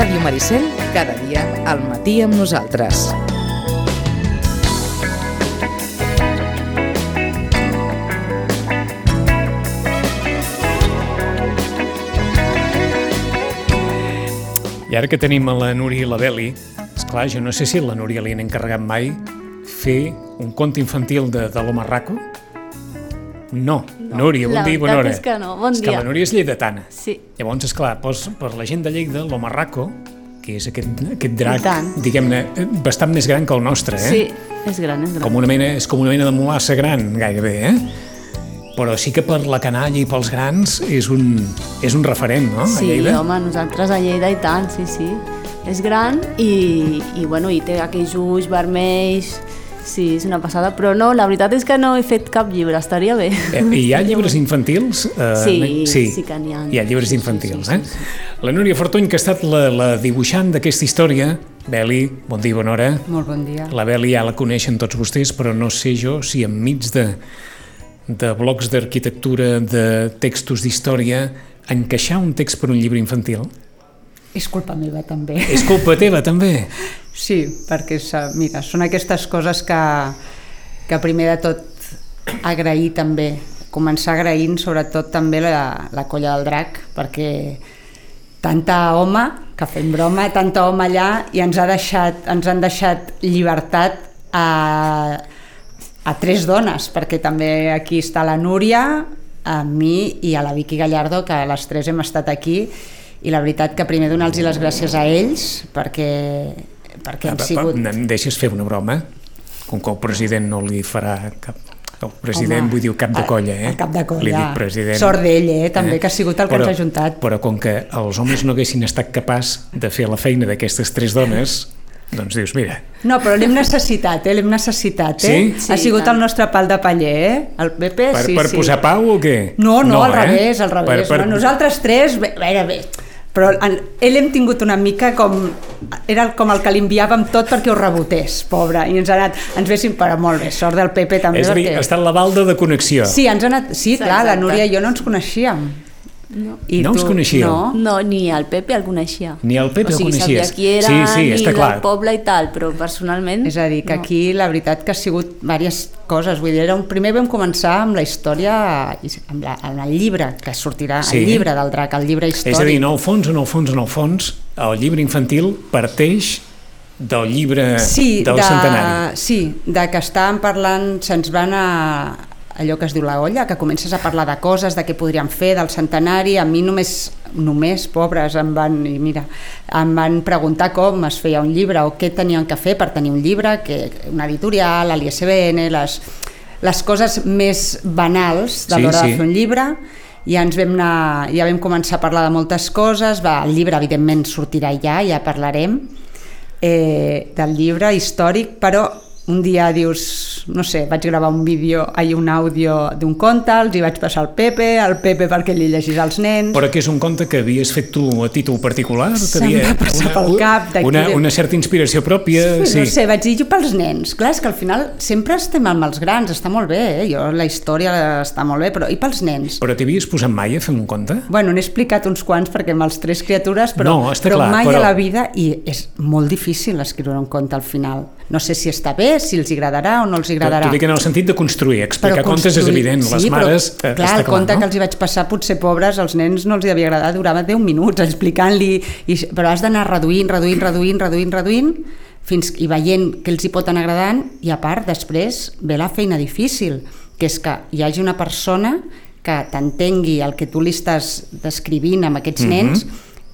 Ràdio Maricel, cada dia al matí amb nosaltres. I ara que tenim a la Núria i la Beli, esclar, jo no sé si a la Núria li han encarregat mai fer un conte infantil de, de l'Homarraco. No. no. Núria, bon la dia i bona hora. és que no. Bon és que dia. la Núria és lleidatana. Sí. Llavors, esclar, doncs, per la gent de Lleida, l'Homarraco, que és aquest, aquest drac, diguem-ne, bastant més gran que el nostre, eh? Sí, és gran, és gran. Com una mena, és com una mena de mulassa gran, gairebé, eh? Però sí que per la canalla i pels grans és un, és un referent, no? a Sí, Lleida. home, nosaltres a Lleida i tant, sí, sí. És gran i, i, bueno, i té aquells ulls vermells, sí, és una passada, però no, la veritat és que no he fet cap llibre, estaria bé. Eh, I hi ha llibres infantils? Eh, Sí, sí, sí que n'hi ha. Hi ha llibres Sí, sí, infantils, sí, eh? sí, La Núria Fortuny, que ha estat la, la dibuixant d'aquesta història. Beli, bon dia, bona hora. Molt bon dia. La Beli ja la coneixen tots vostès, però no sé jo si enmig de, de blocs d'arquitectura, de textos d'història, encaixar un text per un llibre infantil És culpa meva també. és culpa teva, també. Sí, perquè mira, són aquestes coses que, que primer de tot agrair també, començar agraint sobretot també la, la colla del drac, perquè tanta home, que fem broma, tanta home allà i ens, ha deixat, ens han deixat llibertat a, a tres dones, perquè també aquí està la Núria, a mi i a la Vicky Gallardo, que les tres hem estat aquí, i la veritat que primer donar-los les gràcies a ells, perquè, perquè han sigut... Em deixes fer una broma? Com que el president no li farà cap... El president, Home, vull dir, cap de colla, eh? el cap de colla. Li dic president. Sort d'ell, eh, també, que ha sigut el que però, ens ha ajuntat. Però com que els homes no haguessin estat capaç de fer la feina d'aquestes tres dones, doncs dius, mira, No, però l'hem necessitat, eh? L'hem necessitat, eh? Sí? Ha Sí, sigut tant. el nostre pal de paller, eh? El Pepe, per, sí, per sí. posar pau o què? No, no, al eh? revés, al revés. Per, per... No, nosaltres tres, bé, veure, bé, però en, ell hem tingut una mica com... Era com el que li enviàvem tot perquè ho rebotés, pobre, i ens ha anat... Ens vessin, però molt bé, sort del Pepe també, És a dir, ha estat la balda de connexió. Sí, ens ha anat... Sí, Sí, clar, la exacte. Núria i jo no ens coneixíem. No. I No us coneixíeu? No, No, ni el Pepe el coneixia. Ni el Pepe o sigui, el coneixies. sabia qui era, Sí, sí, ni està clar. poble i tal, però personalment... És a dir, que no. aquí la veritat que ha sigut diverses coses. Vull dir, era un, primer vam començar amb la història, amb, la, amb el llibre, que sortirà, Sí. el llibre del drac, el llibre històric. És a dir, en el fons, en el fons, en el fons, el llibre infantil parteix del llibre sí, del de, centenari. Sí, de que estàvem parlant, se'ns van a allò que es diu la olla, que comences a parlar de coses, de què podríem fer, del centenari, a mi només, només, pobres, em van, i mira, em van preguntar com es feia un llibre o què tenien que fer per tenir un llibre, que una editorial, l'ISBN, les, les coses més banals de Sí, l'hora sí. de fer un llibre, i ja ens vam anar, ja vam començar a parlar de moltes coses, va, el llibre evidentment sortirà ja, ja parlarem, eh, del llibre històric, però un dia dius, no sé, vaig gravar un vídeo, ai, un àudio d'un conte, els hi vaig passar al Pepe, al Pepe perquè li llegís als nens... Però que és un conte que havies fet tu a títol particular? Se'm va passar una- pel cap Una, una certa inspiració pròpia? Sí, no sé, vaig dir jo pels nens. Clar, que al final sempre estem amb els grans, està molt bé, eh? Jo, la història està molt bé, però i pels nens? Però t'havies posat mai a fer un conte? Bueno, n'he explicat uns quants perquè amb els tres criatures, però, No, però clar, mai però- a la vida, i és molt difícil escriure un conte al final. No sé si està bé, si els agradarà o no els agradarà. T'ho dic en el sentit de construir, explicar contes és construir- evident, les sí, mares... Però, eh, clar, el conte no? que els hi vaig passar, potser pobres, als nens no els hi havia agradat, durava 10 minuts explicant-li, però has d'anar reduint, reduint, reduint, reduint, reduint, fins i veient que els hi pot anar agradant, i a part, després, ve la feina difícil, que és que hi hagi una persona que t'entengui el que tu li estàs descrivint amb aquests Mhm. nens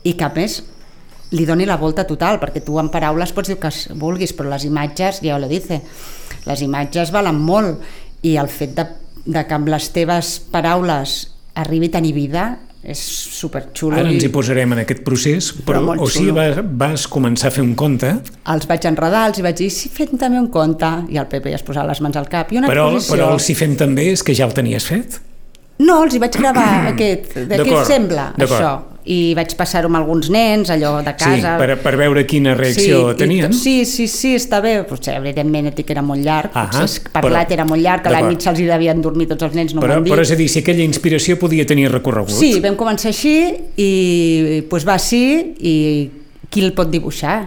i que a més li doni la volta total, perquè tu en paraules pots dir que vulguis, però les imatges, ja lo dice, les imatges valen molt i el fet de, de que amb les teves paraules arribi a tenir vida és superxulo. Ara ens hi posarem en aquest procés, però, Però o sigui, vas, vas començar a fer un conte, els vaig enredar, els vaig dir, si fem també un conte, i el Pepe ja es posava les mans al cap, i una però, exposició. però el si fem també és que ja el tenies fet. No, els hi vaig gravar aquest, de què sembla, això. I vaig passar-ho amb alguns nens, allò de casa. Sí, per, per veure quina reacció i tenien. Sí, sí, sí, està bé. Potser, evidentment, que era molt llarg. Ahà, Potser parlat però- era molt llarg, que a la nit se'ls hi devien dormir tots els nens, no però, dit. però és a dir, si aquella inspiració podia tenir recorregut. Sí, vam començar així i pues va així i qui el pot dibuixar?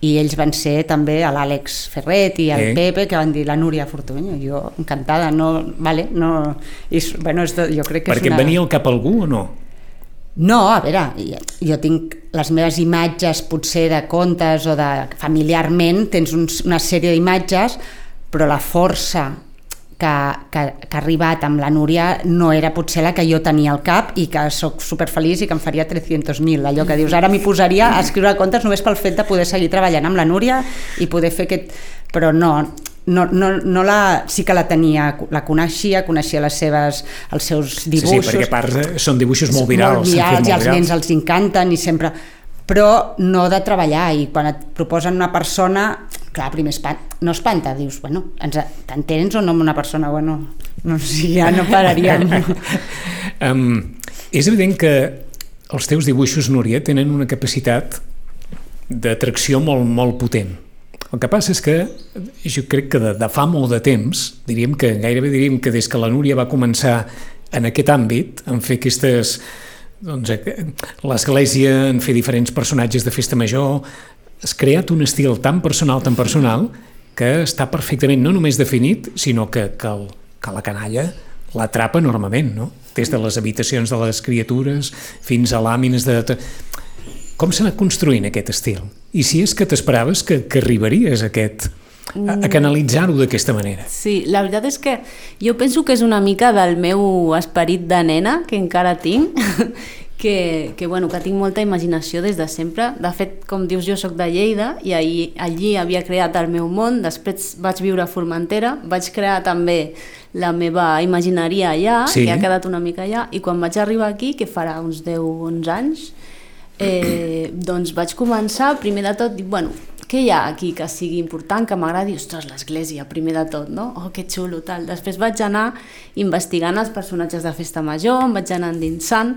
I ells van ser també l'Àlex Ferret i el Sí. Pepe, que van dir la Núria Fortuño. Jo, encantada, no... Vale, no és, bueno, és, jo crec que Perquè és et una... venia al cap algú o no? No, a veure, jo, jo tinc les meves imatges potser de contes o de familiarment, tens uns, una sèrie d'imatges, però la força que, que, que ha arribat amb la Núria no era potser la que jo tenia al cap i que sóc superfeliç i que em faria 300.000. Allò que dius, ara m'hi posaria a escriure contes només pel fet de poder seguir treballant amb la Núria i poder fer aquest... Però no, no, no, no la, sí que la tenia, la coneixia, coneixia les seves, els seus Sí, dibuixos sí, perquè a part eh, són dibuixos molt virals. molt virals i molt als nens els encanten i sempre però no de treballar i quan et proposen una persona clar, primer espant, no espanta, dius bueno, ens- t'entens o no amb una persona bueno, no sé, ja no pararíem Um, és evident que els teus dibuixos, Núria, tenen una capacitat d'atracció molt, molt potent. El que passa és que jo crec que de, de fa molt de temps, diríem que gairebé diríem que des que la Núria va començar en aquest àmbit, en fer aquestes doncs, eh, l'església, en fer diferents personatges de festa major, has creat un estil tan personal, tan personal, que està perfectament no només definit, sinó que, que, el, que la canalla l'atrapa enormement, no? Des de les habitacions de les criatures fins a làmines de... Com s'ha anat construint aquest estil? I si és que t'esperaves que, que arribaries a aquest a, a canalitzar-ho d'aquesta manera. Sí, la veritat és que jo penso que és una mica del meu esperit de nena, que encara tinc, que, que, bueno, que tinc molta imaginació des de sempre. De fet, com dius, jo sóc de Lleida i allí, allí havia creat el meu món, després vaig viure a Formentera, vaig crear també la meva imagineria allà, Sí. que ha quedat una mica allà, i quan vaig arribar aquí, que farà uns 10-11 anys, eh, doncs vaig començar, primer de tot, dic, bueno, què hi ha aquí que sigui important, que m'agradi? Ostres, l'església, primer de tot, no? Oh, que xulo, tal. Després vaig anar investigant els personatges de Festa Major, em vaig anar endinsant,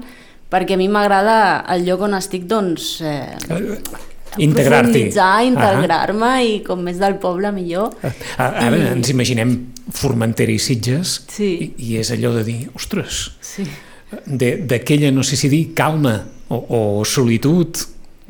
perquè a mi m'agrada el lloc on estic, doncs... Eh, Integrar-t'hi. profunditzar, integrar-me i com més del poble millor. Ah, Ara ens imaginem Formentera i Sitges Sí. i, i és allò de dir, ostres, Sí. de- d'aquella, no sé si dir, calma o, o solitud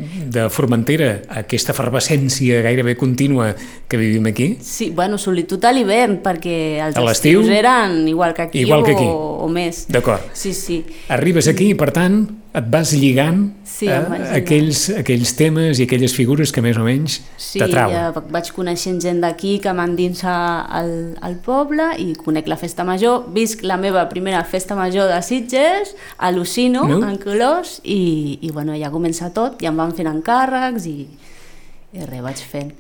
de Formentera, aquesta efervescència gairebé contínua que vivim aquí, Sí, bueno, solitud a l'hivern, perquè els A estius eren igual que aquí, Igual que aquí. O, o més. D'acord. Sí, sí. arribes aquí i, per tant, et vas lligant Sí, a vaig lligant. aquells, aquells temes i aquelles figures que més o menys Sí, t'atrauen. ja vaig coneixent gent d'aquí que m'endinsa al, al poble i conec la festa major. Visc la meva primera festa major de Sitges, al·lucino, No? en colors, i, i bueno, ja comença tot, ja em van fent encàrrecs i, i res, vaig fent.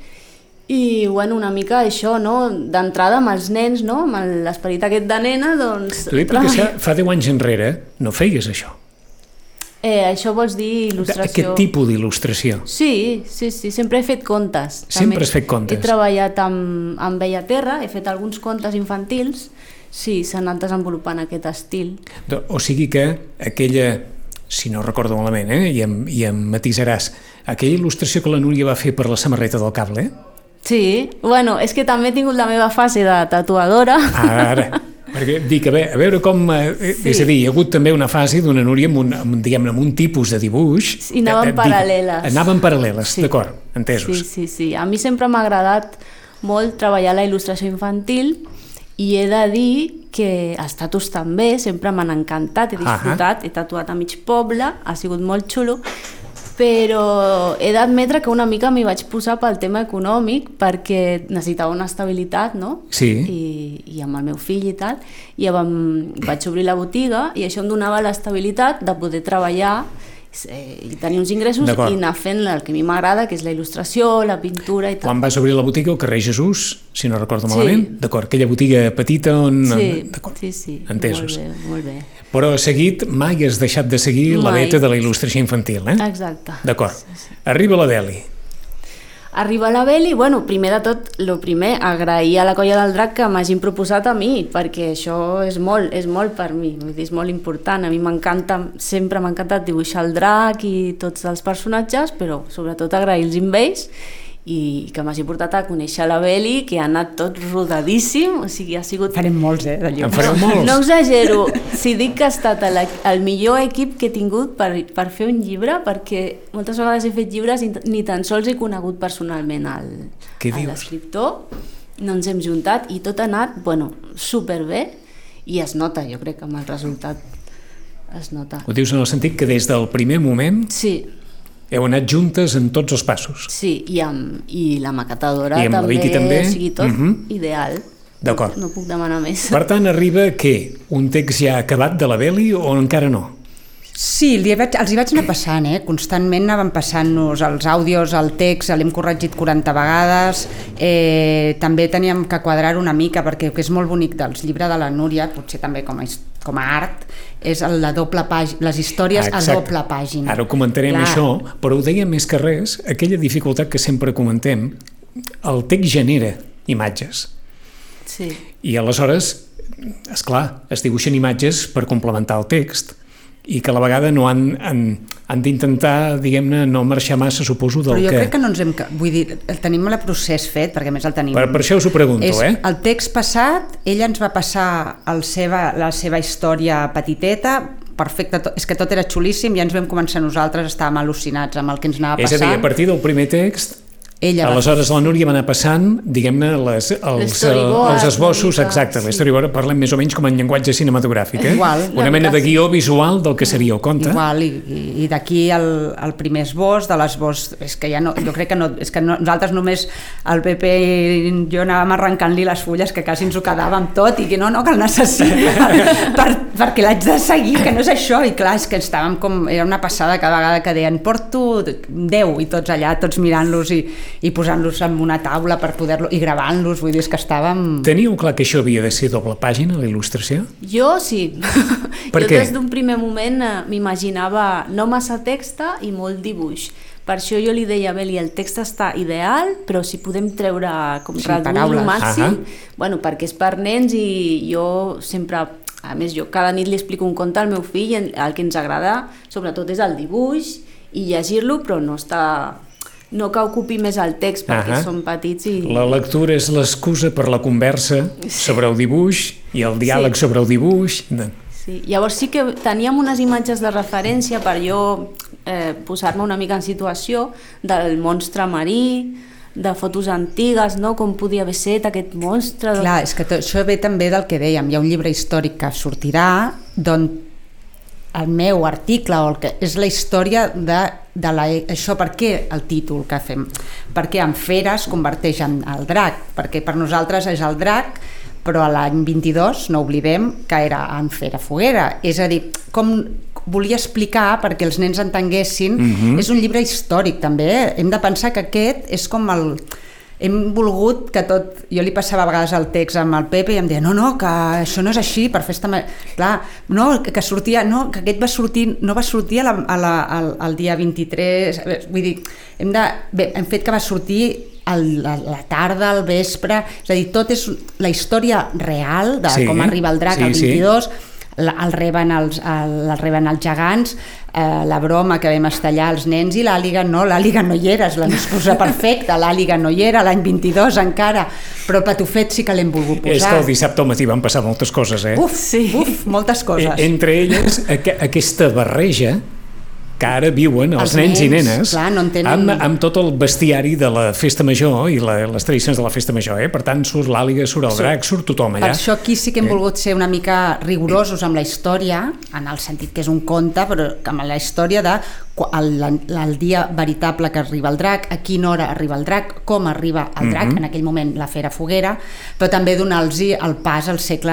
I bueno, una mica això, no? d'entrada amb els nens, no? amb l'esperit aquest de nena, doncs... T'ho dic perquè fa 10 anys enrere no feies això, Eh, això vols dir il·lustració? aquest tipus d'il·lustració. Sí, sí, sí, sempre he fet contes. Sempre has fet contes. He treballat amb, amb Bella Terra, he fet alguns contes infantils, sí, s'ha anat desenvolupant aquest estil. O sigui que aquella, si no recordo malament, eh, i, em, i em matisaràs, aquella il·lustració que la Núria va fer per la samarreta del cable, Sí, bueno, és que també he tingut la meva fase de tatuadora. ara, perquè dic, a veure, a veure com... Eh, Sí. És a dir, hi ha hagut també una fase d'una Núria amb un, amb, diguem-ne, amb un tipus de dibuix... I anaven eh, dic, paral·leles. Anaven paral·leles, Sí. d'acord, entesos. Sí, sí, sí. A mi sempre m'ha agradat molt treballar la il·lustració infantil i he de dir que els tatus també sempre m'han encantat, he disfrutat, he tatuat a mig poble, ha sigut molt xulo, però he d'admetre que una mica m'hi vaig posar pel tema econòmic perquè necessitava una estabilitat, no? Sí. I, i amb el meu fill i tal, i vam, vaig obrir la botiga i això em donava l'estabilitat de poder treballar eh, tenir uns ingressos i anar fent el que a mi m'agrada, que és la il·lustració, la pintura i tal. Quan vas obrir la botiga al carrer Jesús, si no recordo Sí. malament, d'acord, aquella botiga petita on... Sí, d'acord, sí, sí. Entesos. Molt bé, molt bé. Però seguit mai has deixat de seguir la Mai. veta de la il·lustració infantil, eh? Exacte. D'acord. Arriba la Deli. Arriba la Beli, bueno, primer de tot, lo primer, agrair a la colla del drac que m'hagin proposat a mi, perquè això és molt, és molt per mi, vull dir, és molt important. A mi m'encanta, sempre m'ha encantat dibuixar el drac i tots els personatges, però sobretot agrair-los amb ells i que m'hagi portat a conèixer la Beli, que ha anat tot rodadíssim, o sigui, ha sigut... Farem molts, eh, de En llibres. fareu molts. No exagero, si dic que ha estat el, el millor equip que he tingut per, per fer un llibre, perquè moltes vegades he fet llibres i ni tan sols he conegut personalment l'escriptor, no ens hem juntat i tot ha anat, bueno, superbé i es nota, jo crec que amb el resultat es nota. Ho dius en el sentit que des del primer moment Sí, heu anat juntes en tots els passos. sí, i, amb, i la maquetadora I amb la també, Vicky també? o sigui, tot Mhm. ideal. D'acord. No puc demanar més. Per tant, arriba, què? Un text ja acabat de la Beli o encara no? Sí, li vaig, els hi vaig anar passant, eh? constantment anaven passant-nos els àudios, el text, l'hem corregit 40 vegades, eh, també teníem que quadrar una mica, perquè el que és molt bonic dels llibres de la Núria, potser també com a, com a art, és el- la doble pàgina, les històries Ah, a doble pàgina. Ara ho comentarem Clar. això, però ho deia més que res, aquella dificultat que sempre comentem, el text genera imatges. Sí. I aleshores, és clar, es dibuixen imatges per complementar el text i que a la vegada no han, han, han d'intentar, diguem-ne, no marxar massa, suposo, del Però jo que... crec que no ens hem... Vull dir, el tenim el procés fet, perquè més el tenim... Per, per això us ho pregunto, és eh? el text passat, ella ens va passar el seva, la seva història petiteta, perfecte, és que tot era xulíssim, ja ens vam començar nosaltres, estàvem al·lucinats amb el que ens anava És a passant. dir, a partir del primer text, Ella va- aleshores la Núria va anar passant, diguem-ne, els, els esbossos, exacte, sí. l'storyboard, parlem més o menys com en llenguatge cinematogràfic, eh? Igual. Una mena de guió visual del que seria el conte. Igual, i, i, d'aquí el, el primer esbós, de l'esbós, és que ja no, jo crec que no, és que no, nosaltres només, el Pepe i jo anàvem arrencant-li les fulles que quasi ens ho quedàvem tot i que no, no, que el necessito per, per, perquè l'haig de seguir, que no és això, i clar, és que estàvem com, era una passada cada vegada que deien porto 10 i tots allà, tots mirant-los i, i posant-los en una taula per poder-lo, i gravant-los, vull dir, és que estàvem... Teníeu clar que això havia de ser doble pàgina, la il·lustració? Jo sí. Per jo què? des d'un primer moment eh, m'imaginava no massa texta i molt dibuix. Per això jo li deia a Beli, el text està ideal, però si podem treure, com Sí, reduir el màxim, Ahà. bueno, perquè és per nens i jo sempre, a més jo cada nit li explico un conte al meu fill, i el que ens agrada sobretot és el dibuix i llegir-lo, però no està no que ocupi més el text perquè Ahà. són petits i... La lectura és l'excusa per la conversa sobre el dibuix i el diàleg Sí. sobre el dibuix. Sí, llavors sí que teníem unes imatges de referència per jo eh, posar-me una mica en situació del monstre marí, de fotos antigues, no? com podia haver set aquest monstre. Clar, és que tot, això ve també del que dèiem, hi ha un llibre històric que sortirà d'on el meu article o el que és la història de, de la, això per què el títol que fem per què en Fera es converteix en el drac perquè per nosaltres és el drac però a l'any 22 no oblidem que era en Fera Foguera és a dir, com volia explicar perquè els nens entenguessin Mhm. és un llibre històric també eh? hem de pensar que aquest és com el hem volgut que tot... Jo li passava a vegades el text amb el Pepe i em deia no, no, que això no és així, per fer esta... ma-". Clar, no, que, que sortia... No, que aquest va sortir, no va sortir a la, a la, al, al dia 23... eh, Vull dir, hem, de, bé, hem fet que va sortir el, la, la tarda, al vespre... És a dir, tot és la història real de Sí, com arriba el drac sí, al sí. 22, la- el reben els, el, el reben els gegants, eh, la broma que vam estar allà els nens i l'àliga no, l'àliga no hi era, és l'excusa perfecta, l'àliga no hi era, l'any 22 encara, però patufet sí que l'hem volgut És posar. que el dissabte al matí van passar moltes coses, eh? Uf, Sí. uf, moltes coses. E- Entre elles, aqu aquesta barreja que ara viuen els, Els nens, i nens, nenes clar, no en tenen- amb, amb tot el bestiari de la festa major i la, les tradicions de la festa major, eh? Per tant, surt l'àliga, surt el drac, surt tothom Per allà. això aquí sí que hem Eh? volgut ser una mica rigorosos amb la història, en el sentit que és un conte, però amb la història de el, el dia veritable que arriba el drac, a quina hora arriba el drac, com arriba el drac, Mhm. en aquell moment la fera foguera, però també donar-los el pas al segle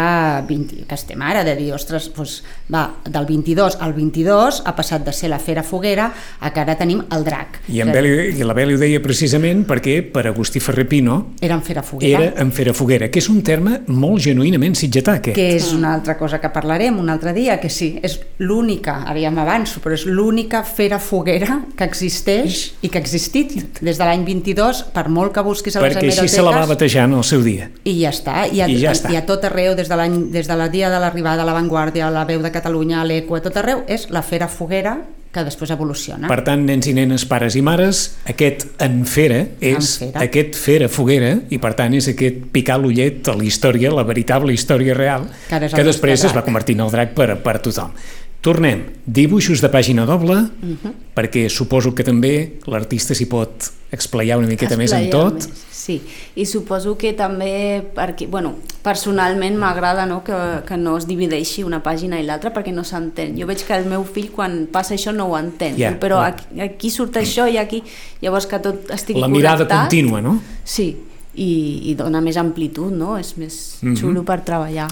XX, que estem ara, de dir, ostres, doncs, va, del 22 al 22 ha passat de ser la fera foguera a que ara tenim el drac. I, en Beli, I la Beli ho deia precisament perquè per Agustí Ferrer Pino Era en fera foguera. era en Fera Foguera, que és un terme molt genuïnament sitgetà, aquest. que és una altra cosa que parlarem un altre dia, que sí, és l'única, ara ja m'avanço, però és l'única fera foguera que existeix i que ha existit des de l'any 22, per molt que busquis a les perquè així se la va batejar en el seu dia. i ja està, i a, I ja està. i a tot arreu, des de, des de la dia de l'arribada a l'avantguàrdia, a la veu de Catalunya, a l'Eco, a tot arreu, és la fera foguera que després evoluciona. Per tant, nens i nenes, pares i mares, aquest en fera és En fera. aquest fera foguera i per tant és aquest picar l'ullet a la història, la veritable història real, Que que després es va convertir en el drac per, per tothom. Tornem. Dibuixos de pàgina doble, Mhm. perquè suposo que també l'artista s'hi pot explayar una miqueta més en tot. més, Sí, i suposo que també, perquè, bueno, personalment m'agrada no, que, que no es divideixi una pàgina i l'altra perquè no s'entén. Jo veig que el meu fill quan passa això no ho entén, Diu, però ja. aquí, aquí surt això i aquí... Llavors que tot estigui La mirada connectat. contínua, no? Sí, i, i dona més amplitud, no? És més Mhm. xulo per treballar.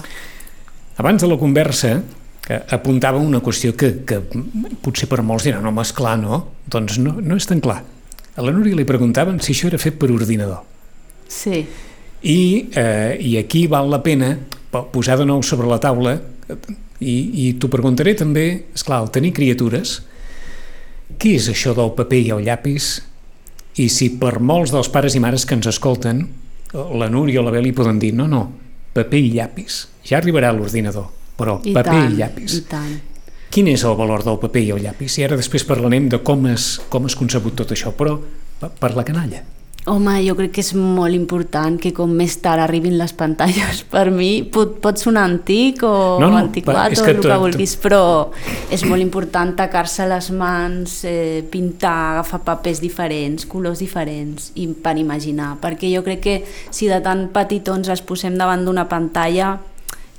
Abans de la conversa, que apuntava una qüestió que, que potser per molts diran, home, esclar, no? Doncs no, no és tan clar. A la Núria li preguntaven si això era fet per ordinador. Sí, I, eh, i aquí val la pena po- posar de nou sobre la taula i, i t'ho preguntaré també, és clar, al tenir criatures, què és això del paper i el llapis? I si per molts dels pares i mares que ens escolten, la Núria o la Beli poden dir, no, no, paper i llapis, ja arribarà l'ordinador, però i paper tant, i llapis. i tant. Quin és el valor del paper i el llapis? I ara després parlarem de com és, com és concebut tot això, però per, la canalla. Home, jo crec que és molt important que com més tard arribin les pantalles. Per mi pot, pot sonar antic o No, no, antiquat o que el que tu- vulguis, però és molt important tacar-se les mans, eh, pintar, agafar papers diferents, colors diferents i per imaginar, perquè jo crec que si de tan petitons els posem davant d'una pantalla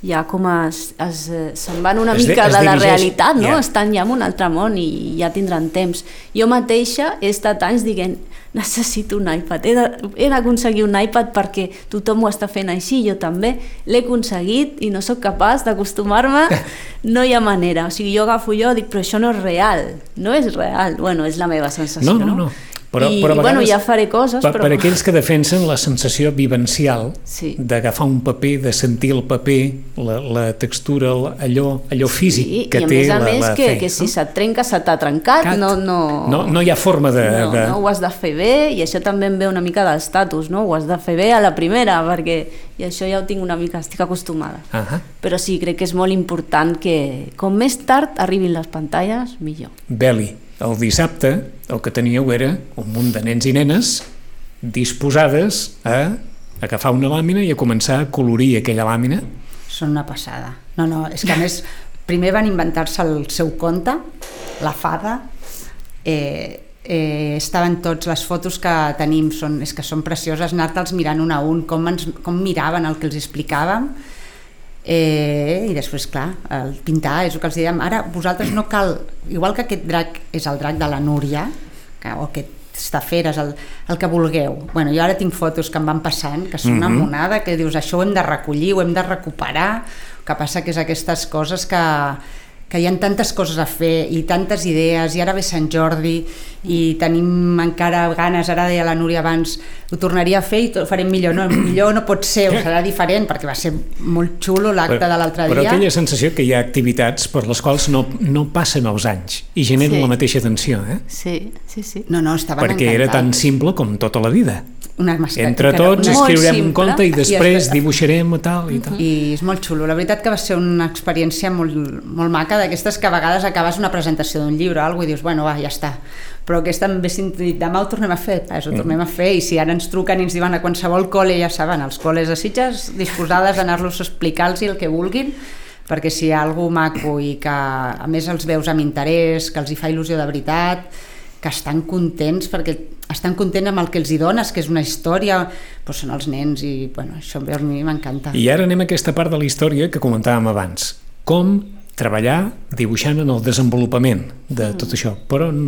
ja com es, es, se'n van una Es de- mica es de la dirigeix- realitat, no? ja. Estan ja en un altre món i ja tindran temps. Jo mateixa he estat anys dient necessito un iPad, he de- he d'aconseguir un iPad perquè tothom ho està fent així, jo també l'he aconseguit i no sóc capaç d'acostumar-me, no hi ha manera. O sigui, jo agafo jo i dic, però això no és real, no és real. Bueno, és la meva sensació, No, no, no. Però, I, però a bueno, vegades, ja faré coses, per, però... per aquells que defensen la sensació vivencial Sí. d'agafar un paper, de sentir el paper, la, la textura, allò, allò físic Sí, que i a té més a la, més la que, fe, que si no? se't trenca, se t'ha trencat, Cat. no, no... No, no hi ha forma de... no, de... no, ho has de fer bé i això també em ve una mica d'estatus, no? Ho has de fer bé a la primera perquè i això ja ho tinc una mica, estic acostumada. Ah Però sí, crec que és molt important que com més tard arribin les pantalles, millor. Beli, el dissabte el que teníeu era un munt de nens i nenes disposades a agafar una làmina i a començar a colorir aquella làmina. Són una passada. No, no, és que a més, primer van inventar-se el seu conte, la fada, eh, eh, estaven tots, les fotos que tenim són, és que són precioses, anar-te'ls mirant un a un, com, ens, com miraven el que els explicàvem, eh, i després, clar, el pintar, és el que els dèiem, ara vosaltres no cal, igual que aquest drac és el drac de la Núria, que, o aquest estaferes, el, el que vulgueu. Bueno, jo ara tinc fotos que em van passant, que són una Mhm. monada, que dius, això ho hem de recollir, ho hem de recuperar, el que passa que és aquestes coses que, que hi ha tantes coses a fer i tantes idees, i ara ve Sant Jordi i tenim encara ganes, ara deia la Núria abans, ho tornaria a fer i ho farem millor, no, millor no pot ser, ho serà diferent, perquè va ser molt xulo l'acte de l'altre Però dia. aquella sensació que hi ha activitats per les quals no, no passen els anys i generen Sí. la mateixa tensió, eh? Sí, sí, sí. No, no, estaven perquè era tan encantats. simple com tota la vida. Una mascareta, Entre tots escriurem un simple. conte i després després- dibuixarem i tal i tal. i és molt xulo, la veritat que va ser una experiència molt, molt maca d'aquestes que a vegades acabes una presentació d'un llibre o alguna cosa i dius, bueno, va, ja està. Però aquesta em ve dit, demà ho tornem a fer. Pues ho tornem a fer i si ara ens truquen i ens diuen a qualsevol col·le, ja saben, els col·les de Sitges disposades a anar-los a explicar-los el que vulguin perquè si hi ha algú maco i que a més els veus amb interès, que els hi fa il·lusió de veritat, que estan contents perquè estan contents amb el que els hi dones, que és una història, doncs són els nens i bueno, això a mi m'encanta. I ara anem a aquesta part de la història que comentàvem abans. Com treballar dibuixant en el desenvolupament de tot això. Per on,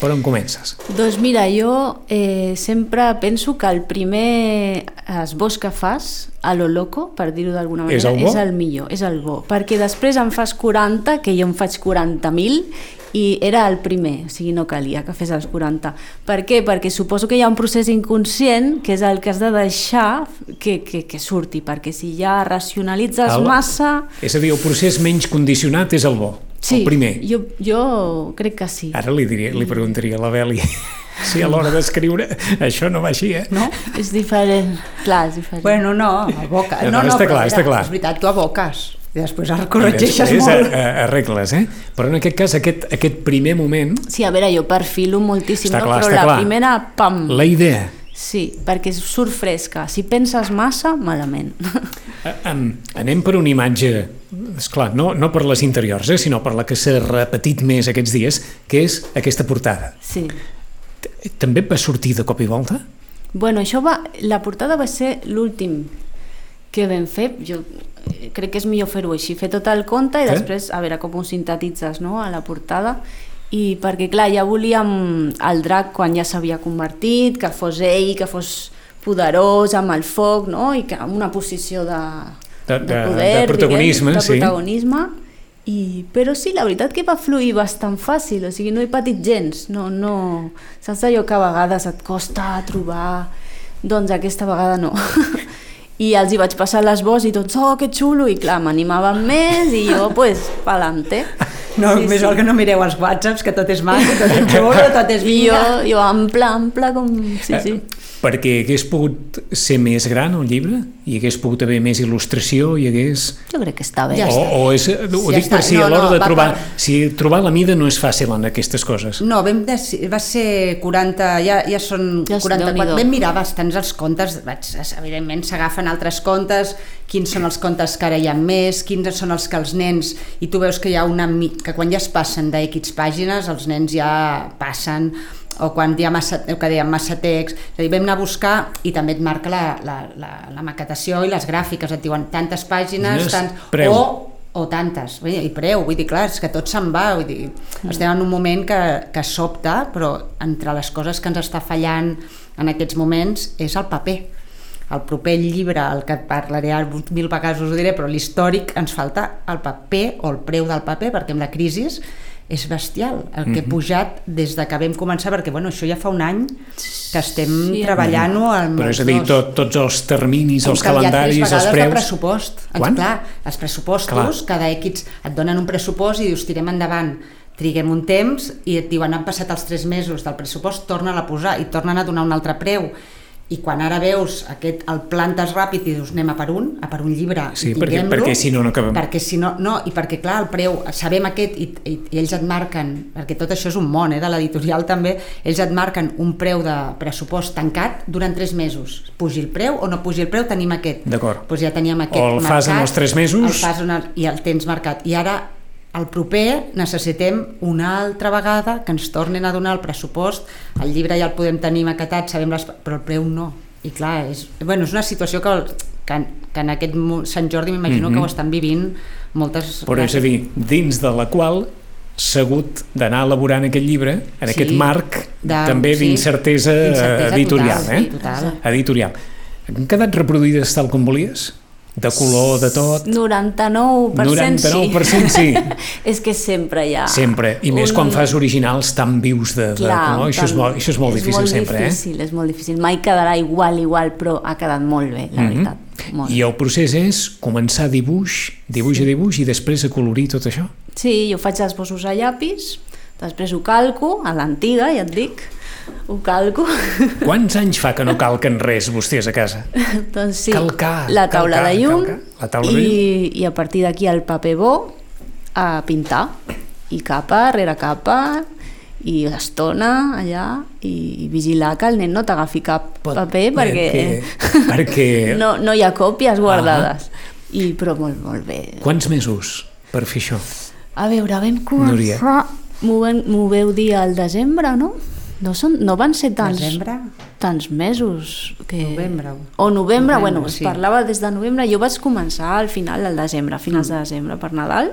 per on comences? Doncs mira, jo eh, sempre penso que el primer esbós que fas, a lo loco, per dir-ho d'alguna manera, És el bo? és el millor, és el bo. Perquè després en fas 40, que jo en faig 40.000, i era el primer, o sigui, no calia que fes els 40. Per què? Perquè suposo que hi ha un procés inconscient que és el que has de deixar que, que, que surti, perquè si ja racionalitzes El- massa... És a dir, el procés menys condicionat és el bo, Sí, el primer. jo, jo crec que sí. Ara li, diria, li preguntaria a la Beli si a l'hora d'escriure això no va així, eh? No? És diferent, clar, és diferent. Bueno, no, aboca. No, No, no, no, està però clar, mira, està clar. És veritat, tu aboques. I després el corregeixes Després, molt. a- arregles, eh? Però en aquest cas, aquest, aquest primer moment, Sí, a veure, jo perfilo moltíssim, Està no? clar, però està la clar. primera, pam, la idea... sí, perquè surt fresca. Si penses massa, malament. Em, Anem per una imatge, esclar, no, no per les interiors, eh, sinó per la que s'ha repetit més aquests dies, que és aquesta portada. sí. També va sortir de cop i volta? Bueno, això va... La portada va ser l'últim que vam fer. Jo crec que és millor fer-ho així, fer tot el conte i Eh? després a veure com ho sintetitzes no? a la portada. I perquè, clar, ja volíem el drac quan ja s'havia convertit, que fos ell, que fos poderós, amb el foc, no? i que amb una posició de, De- de, de- poder, de protagonisme, diguem, de sí. protagonisme. I, però sí, la veritat que va fluir bastant fàcil, o sigui, no he patit gens, no, no... Saps allò que a vegades et costa trobar? Doncs aquesta vegada no. I els hi vaig passar les vols i tots, oh, que xulo, i clar, m'animaven més i jo, pues, pa'lante. No, sí, més val que no mireu els whatsapps, que tot és maco, tot és xulo, tot és I jo, vinga. jo ample, ample, com... Sí, sí. Perquè hagués pogut ser més gran el llibre? I hagués pogut haver més il·lustració? I hagués... Jo crec que està bé. Ja o, està. o és, ho Ja dic està. per si No, a l'hora no, de trobar... per- Si trobar la mida no és fàcil en aquestes coses. No, vam deci- va ser 40, ja, ja són Ja és 44. Déu-n'hi-do. Vam mirar bastants els contes, vaig, evidentment s'agafen altres contes, quins són els contes que ara hi ha més, quins són els que els nens, i tu veus que hi ha una... que quan ja es passen de X pàgines, els nens ja passen, o quan hi ha massa, el que dèiem, massa text, és a dir, vam anar a buscar i també et marca la, la, la, la maquetació i les gràfiques, et diuen tantes pàgines, Yes, tants, preu. o o tantes, vull dir, i preu, vull dir, clar, és que tot se'n va, vull dir, estem en un moment que, que sobta, però entre les coses que ens està fallant en aquests moments és el paper. El proper llibre, el que parlaré ara mil vegades us ho diré, però l'històric ens falta el paper o el preu del paper, perquè amb la crisi és bestial el que he pujat des de que vam començar, perquè bueno, això ja fa un any que estem Sí, treballant-ho amb Però és a dir, tot, tots els terminis, els Hem calendaris, els vegades de preus... pressupost. Ens, Quan? Clar, els pressupostos, Clar. cada X et donen un pressupost i dius tirem endavant, triguem un temps i et diuen han passat els tres mesos del pressupost, torna a posar i tornen a donar un altre preu. I quan ara veus aquest, el plantes ràpid i dius anem a per un, a per un llibre Sí, i perquè- perquè si no, no acabem. perquè si no, no, i perquè clar, el preu, sabem aquest i, i, i ells et marquen, perquè tot això és un món eh, de l'editorial també, ells et marquen un preu de pressupost tancat durant tres mesos, pugi el preu o no pugi el preu, tenim aquest D'acord. doncs ja teníem aquest O el fas en marcat, els tres mesos. el fas en el, i el tens marcat i ara el proper necessitem una altra vegada que ens tornen a donar el pressupost el llibre ja el podem tenir maquetat sabem les, però el preu no i clar, és, bueno, és una situació que, que, que en aquest Sant Jordi m'imagino Mhm. que ho estan vivint moltes Però és a dir, dins de la qual s'ha hagut d'anar elaborant aquest llibre en Sí, aquest marc de- també sí, d'incertesa editorial. total, eh? sí, total. Editorial. Han quedat reproduïdes tal com volies? De color, de tot? 99% sí. 99% sí. és que sempre hi ha... Sempre. I més un- quan fas originals tan vius de, de Clar, color. Això és molt, això és molt difícil molt sempre, difícil, És molt difícil, mai quedarà igual, igual, però ha quedat molt bé, la Mhm. veritat. eh? Molt. I el procés és començar dibuix, dibuix a dibuix i després a colorir tot això? Sí, jo faig esbossos a llapis, després ho calco, a l'antiga, ja et dic, ho calco. Quants anys fa que no calquen res vostès a casa? doncs sí, Calcar, la taula calcar, de llum calcar. La taula de i, i a partir d'aquí el paper bo a pintar i capa rere capa i estona allà i, i vigilar que el nen no t'agafi cap Pot- paper perquè, perquè- perquè- no, no hi ha còpies guardades i, però molt, molt bé Quants mesos per fer això? a veure, vam Núria. començar vam- m'ho veu dir al desembre, no? No, són, no van ser tants, Desembre? tants mesos. Que... Novembre. O novembre, Novembre, bueno, es sí. parlava des de novembre. Jo vaig començar al final del desembre, a finals de desembre, per Nadal,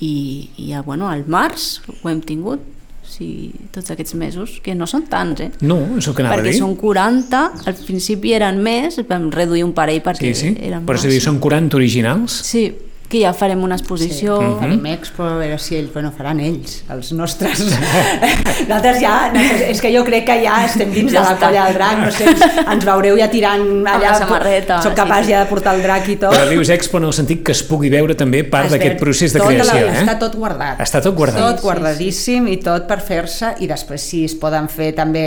i, i ja, bueno, al març ho hem tingut, sí, tots aquests mesos, que no són tants, eh? No, el que anava perquè a dir. són 40, al principi eren més, vam reduir un parell perquè Sí, sí. eren Però és a dir, massa. són 40 originals? Sí, que ja farem una exposició... Sí, Mhm. farem expo, a veure si ells, bueno, faran ells, els nostres. Nosaltres ja, és que jo crec que ja estem dins Ja de la està. colla del drac, no sé, ens, veureu ja tirant allà, la samarreta, soc capaç sí, sí. ja de portar el drac i tot. Però dius expo en el sentit que es pugui veure també part Es d'aquest procés de tota la- creació, eh? Està tot guardat. Està tot guardat. Tot guardadíssim i tot per fer-se i després si es poden fer també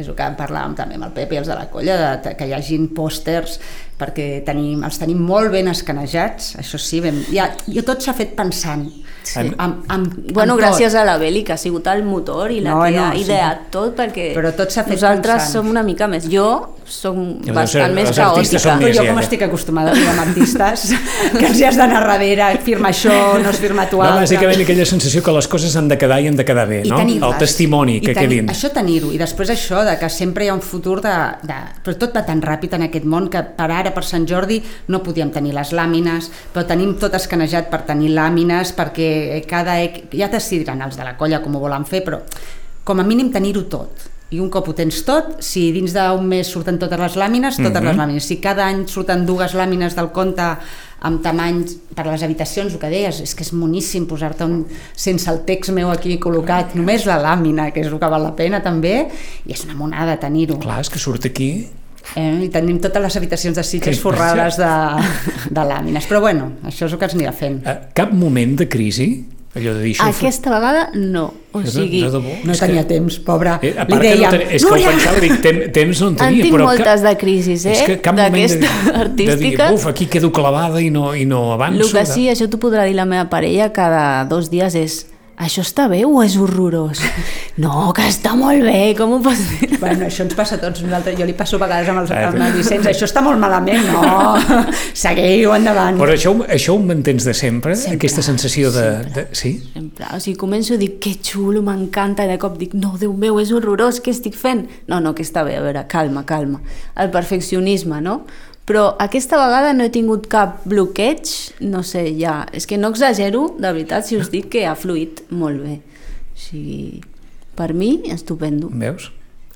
és el que parlàvem també amb el Pepe i els de la colla, de, que hi hagin pòsters perquè tenim, els tenim molt ben escanejats, això sí, ben, ja, jo tot s'ha fet pensant. Sí. Amb, amb, Bueno, amb gràcies tot. a la Beli, que ha sigut el motor i la No, que no, ha sí. ideat tot, perquè Però tot fet nosaltres pensant. som una mica més... Jo som Ja, bastant més caòtica. són jo com ja. estic acostumada a viure amb artistes que els hi has d'anar darrere, firma això, no es firma tu No, altre. bàsicament aquella sensació que les coses han de quedar i han de quedar bé, I no? El testimoni I que tenir, quedin. Això tenir-ho, i després això de que sempre hi ha un futur de, de... Però tot va tan ràpid en aquest món que per ara, per Sant Jordi, no podíem tenir les làmines, però tenim tot escanejat per tenir làmines, perquè cada... Ja decidiran els de la colla com ho volen fer, però com a mínim tenir-ho tot. I un cop ho tens tot, si dins d'un mes surten totes les làmines, totes Mhm. les làmines. Si cada any surten dues làmines del conte amb tamanys per les habitacions, el que deies, és que és moníssim posar-te un, sense el text meu aquí col·locat, només la làmina, que és el que val la pena també, i és una monada tenir-ho. Clar, és que surt aquí... Eh? I tenim totes les habitacions de sitges Que- forrades de, de làmines. Però bueno, això és el que ens anirà fent. Eh, Cap moment de crisi? Allò de dir. Aquesta vegada no. O sigui, de debò? No És que- tenia temps, pobra. Eh, a Li part que no ten... És que ho "Núria!" pensava, dic, tem, temps no en en tenia, tinc però... moltes cap, de crisis, eh? És que cap moment de, D'aquesta de dir, artística. buf, aquí quedo clavada i no, i no avanço. El que sí, això t'ho podrà dir la meva parella cada dos dies és això està bé o és horrorós? No, que està molt bé, com ho pots dir? Bueno, això ens passa a tots nosaltres. Jo li passo a vegades amb els, Ah, amb els Vicenç. Això està molt malament. No, seguiu endavant. Però això, això ho mantens de sempre? Sempre, aquesta sensació de, de... Sí? Sempre, o sigui, començo a dir que xulo, m'encanta, i de cop dic, no, Déu meu, és horrorós, què estic fent? No, no, que està bé, a veure, calma, calma. El perfeccionisme, no? Però aquesta vegada no he tingut cap bloqueig, no sé, ja... És que no exagero, de veritat, si us dic que ha fluït molt bé. O sigui, per mi, estupendo. Veus?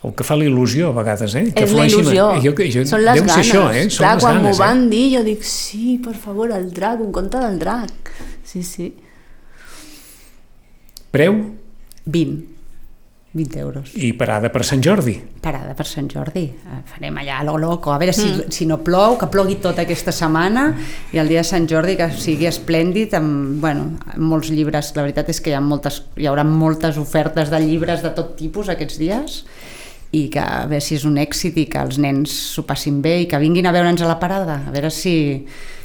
El que fa la il·lusió a vegades, eh? Que és la il·lusió, Jo, jo, són les ganes. això, eh? Són Clar, les quan m'ho van eh? dir, jo dic, sí, per favor, el drac, un conte del drac. Sí, sí. Preu 20. 20 euros. i parada per Sant Jordi. Parada per Sant Jordi. Eh, Farem allà a lo loco. A veure si, si no plou, que plogui tota aquesta setmana i el dia de Sant Jordi que sigui esplèndid amb, bueno, amb molts llibres. La veritat és que hi ha, moltes, hi haurà moltes ofertes de llibres de tot tipus aquests dies i que a veure si és un èxit i que els nens s'ho passin bé i que vinguin a veure'ns a la parada, a veure si...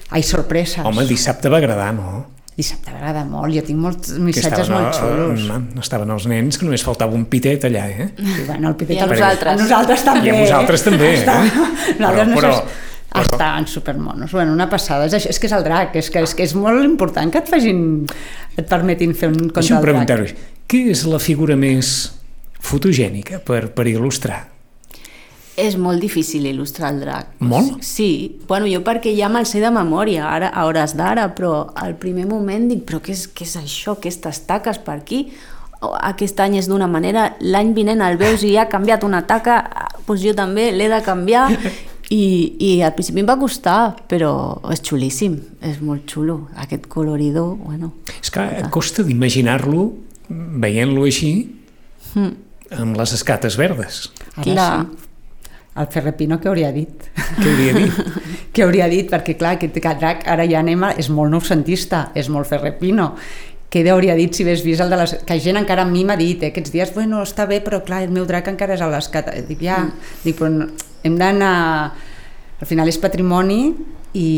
Ai, sorpreses. Home, dissabte va agradar, no? Dissabte m'agrada molt, jo tinc molts missatges estaven, molt xulos. eh, estaven els nens, que només faltava un pitet allà, eh? I, bueno, el Pitet I a el- nosaltres. A nosaltres també. I a vosaltres també, eh? Està, Però- nosaltres no però- saps- però- Estaven supermonos. Bueno, una passada. És, això, és que és el drac, és que, és que és molt important que et facin, et permetin fer un conte del drac. preguntar-vos, què és la figura més fotogènica per, per il·lustrar? És molt difícil il·lustrar el drac. Molt? Sí, bueno, jo perquè ja me'l sé de memòria, ara, a hores d'ara, però al primer moment dic, però què és, què és això, aquestes taques per aquí? Aquest any és d'una manera, l'any vinent el veus i ja ha canviat una taca, doncs jo també l'he de canviar. I, I al principi em va costar, però és xulíssim, és molt xulo, aquest coloridor, bueno... És que costa d'imaginar-lo veient-lo així Mm. amb les escates verdes. Ara Clar. sí. El Ferrer Pino què hauria dit? Què hauria dit? què hauria dit? Perquè clar, aquest drac ara ja anem a... és molt noucentista, és molt Ferrer Pino. Què hauria dit si hagués vist el de les... Que gent encara a mi m'ha dit, eh, aquests dies, bueno, està bé, però clar, el meu drac encara és a l'escat. Dic, ja, mm. dic, però no, hem d'anar... Al final és patrimoni i,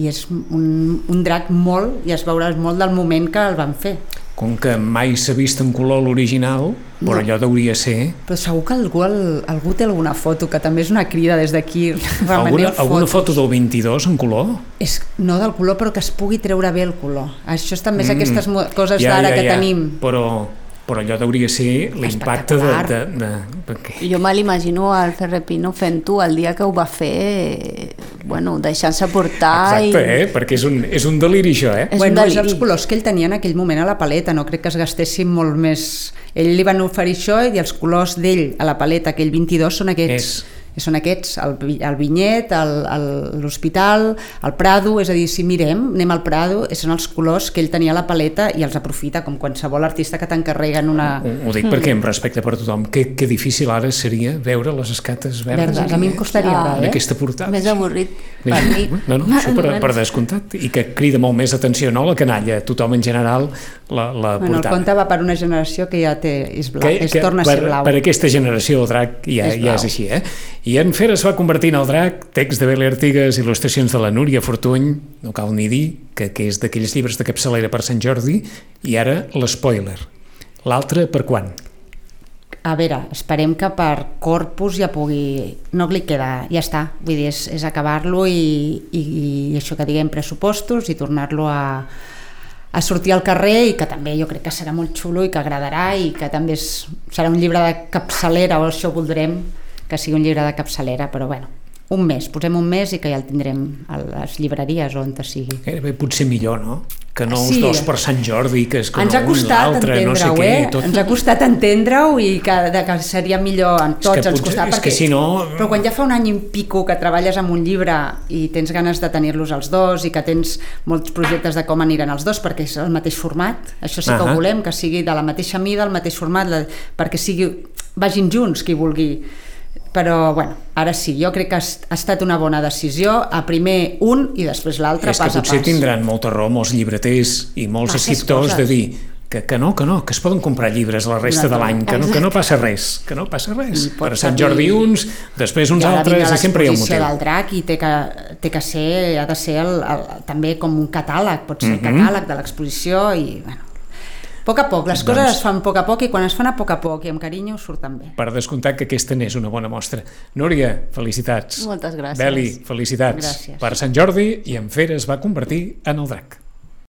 i és un, un drac molt, i es veurà molt del moment que el van fer. Com que mai s'ha vist en color l'original, però No. allò deuria ser... Però segur que algú, el, algú té alguna foto, que també és una crida des d'aquí. Alguna, alguna foto del 22 en color? És, no del color, però que es pugui treure bé el color. Això és també és aquestes mo- coses Mm. Ja, d'ara ja, que ja. tenim. Però, però allò deuria ser l'impacte de... de, de, perquè... Jo me l'imagino al Ferrer Pino fent-ho el dia que ho va fer, bueno, deixant-se portar Exacte, i... eh? perquè és un, és un deliri això, eh? És bueno, un és els deliri. colors que ell tenia en aquell moment a la paleta, no crec que es gastessin molt més... Ell li van oferir això i els colors d'ell a la paleta, aquell 22, són aquests. És. Són aquests, el, el vinyet, el- el- l'hospital, el Prado, és a dir, si mirem, anem al Prado, són els colors que ell tenia a la paleta i els aprofita, com qualsevol artista que t'encarreguen una... Ho, ho dic perquè, amb respecte per tothom, que, que difícil ara seria veure les escates verdes, Verdes, a mi em costaria Ah. en eh? aquesta portada. Més avorrit per mi. No, no, això per, per descomptat. I que crida molt més atenció, no?, la canalla, tothom en general, la, la Bueno, el portada. conte va per una generació que ja té, és blau, que, que torna a per, ser blau. per aquesta generació el drac ja, És ja és així, eh? I en Fer es va convertir en el drac, text de Bele Artigas, il·lustracions de la Núria Fortuny, no cal ni dir que, que és d'aquells llibres de capçalera per Sant Jordi, i ara l'espoiler. L'altre per quan? A veure, esperem que per Corpus ja pugui... No li queda, ja està. Vull dir, és, és acabar-lo i, i, i això que diguem pressupostos i tornar-lo a, a sortir al carrer i que també jo crec que serà molt xulo i que agradarà i que també és, serà un llibre de capçalera o això voldrem que sigui un llibre de capçalera, però bueno, un mes, posem un mes i que ja el tindrem a les llibreries on sigui. Gairebé potser millor, no? Que no Sí. els dos per Sant Jordi, que és que Ens ha costat l'altre, no sé entendre-ho, què, eh? tot. Ens ha costat entendre-ho i que, de, que seria millor en tots que ens potser- costat. que si no- Però quan ja fa un any i pico que treballes amb un llibre i tens ganes de tenir-los els dos i que tens molts projectes de com aniran els dos perquè és el mateix format, això sí que Ahà. ho volem, que sigui de la mateixa mida, el mateix format, la, perquè sigui, vagin junts qui vulgui però bueno, ara sí, jo crec que ha, estat una bona decisió, a primer un i després l'altre és que pas a potser pas. tindran molta raó molts llibreters i molts Masses escriptors coses. de dir que, que no, que no, que es poden comprar llibres la resta de l'any, que no, que no passa res, que no passa res. Per Sant Jordi uns, després uns altres, i sempre hi ha un motiu. del drac i té que, té que ser, ha de ser el, el, també com un catàleg, pot ser el Mhm. catàleg de l'exposició i bueno, a poc a poc, les coses Doncs- es fan a poc a poc i quan es fan a poc a poc i amb carinyo surten bé. Per descomptat que aquesta n'és una bona mostra. Núria, felicitats. Moltes gràcies. Beli, felicitats. Gràcies. Per Sant Jordi i en Fer es va convertir en el drac.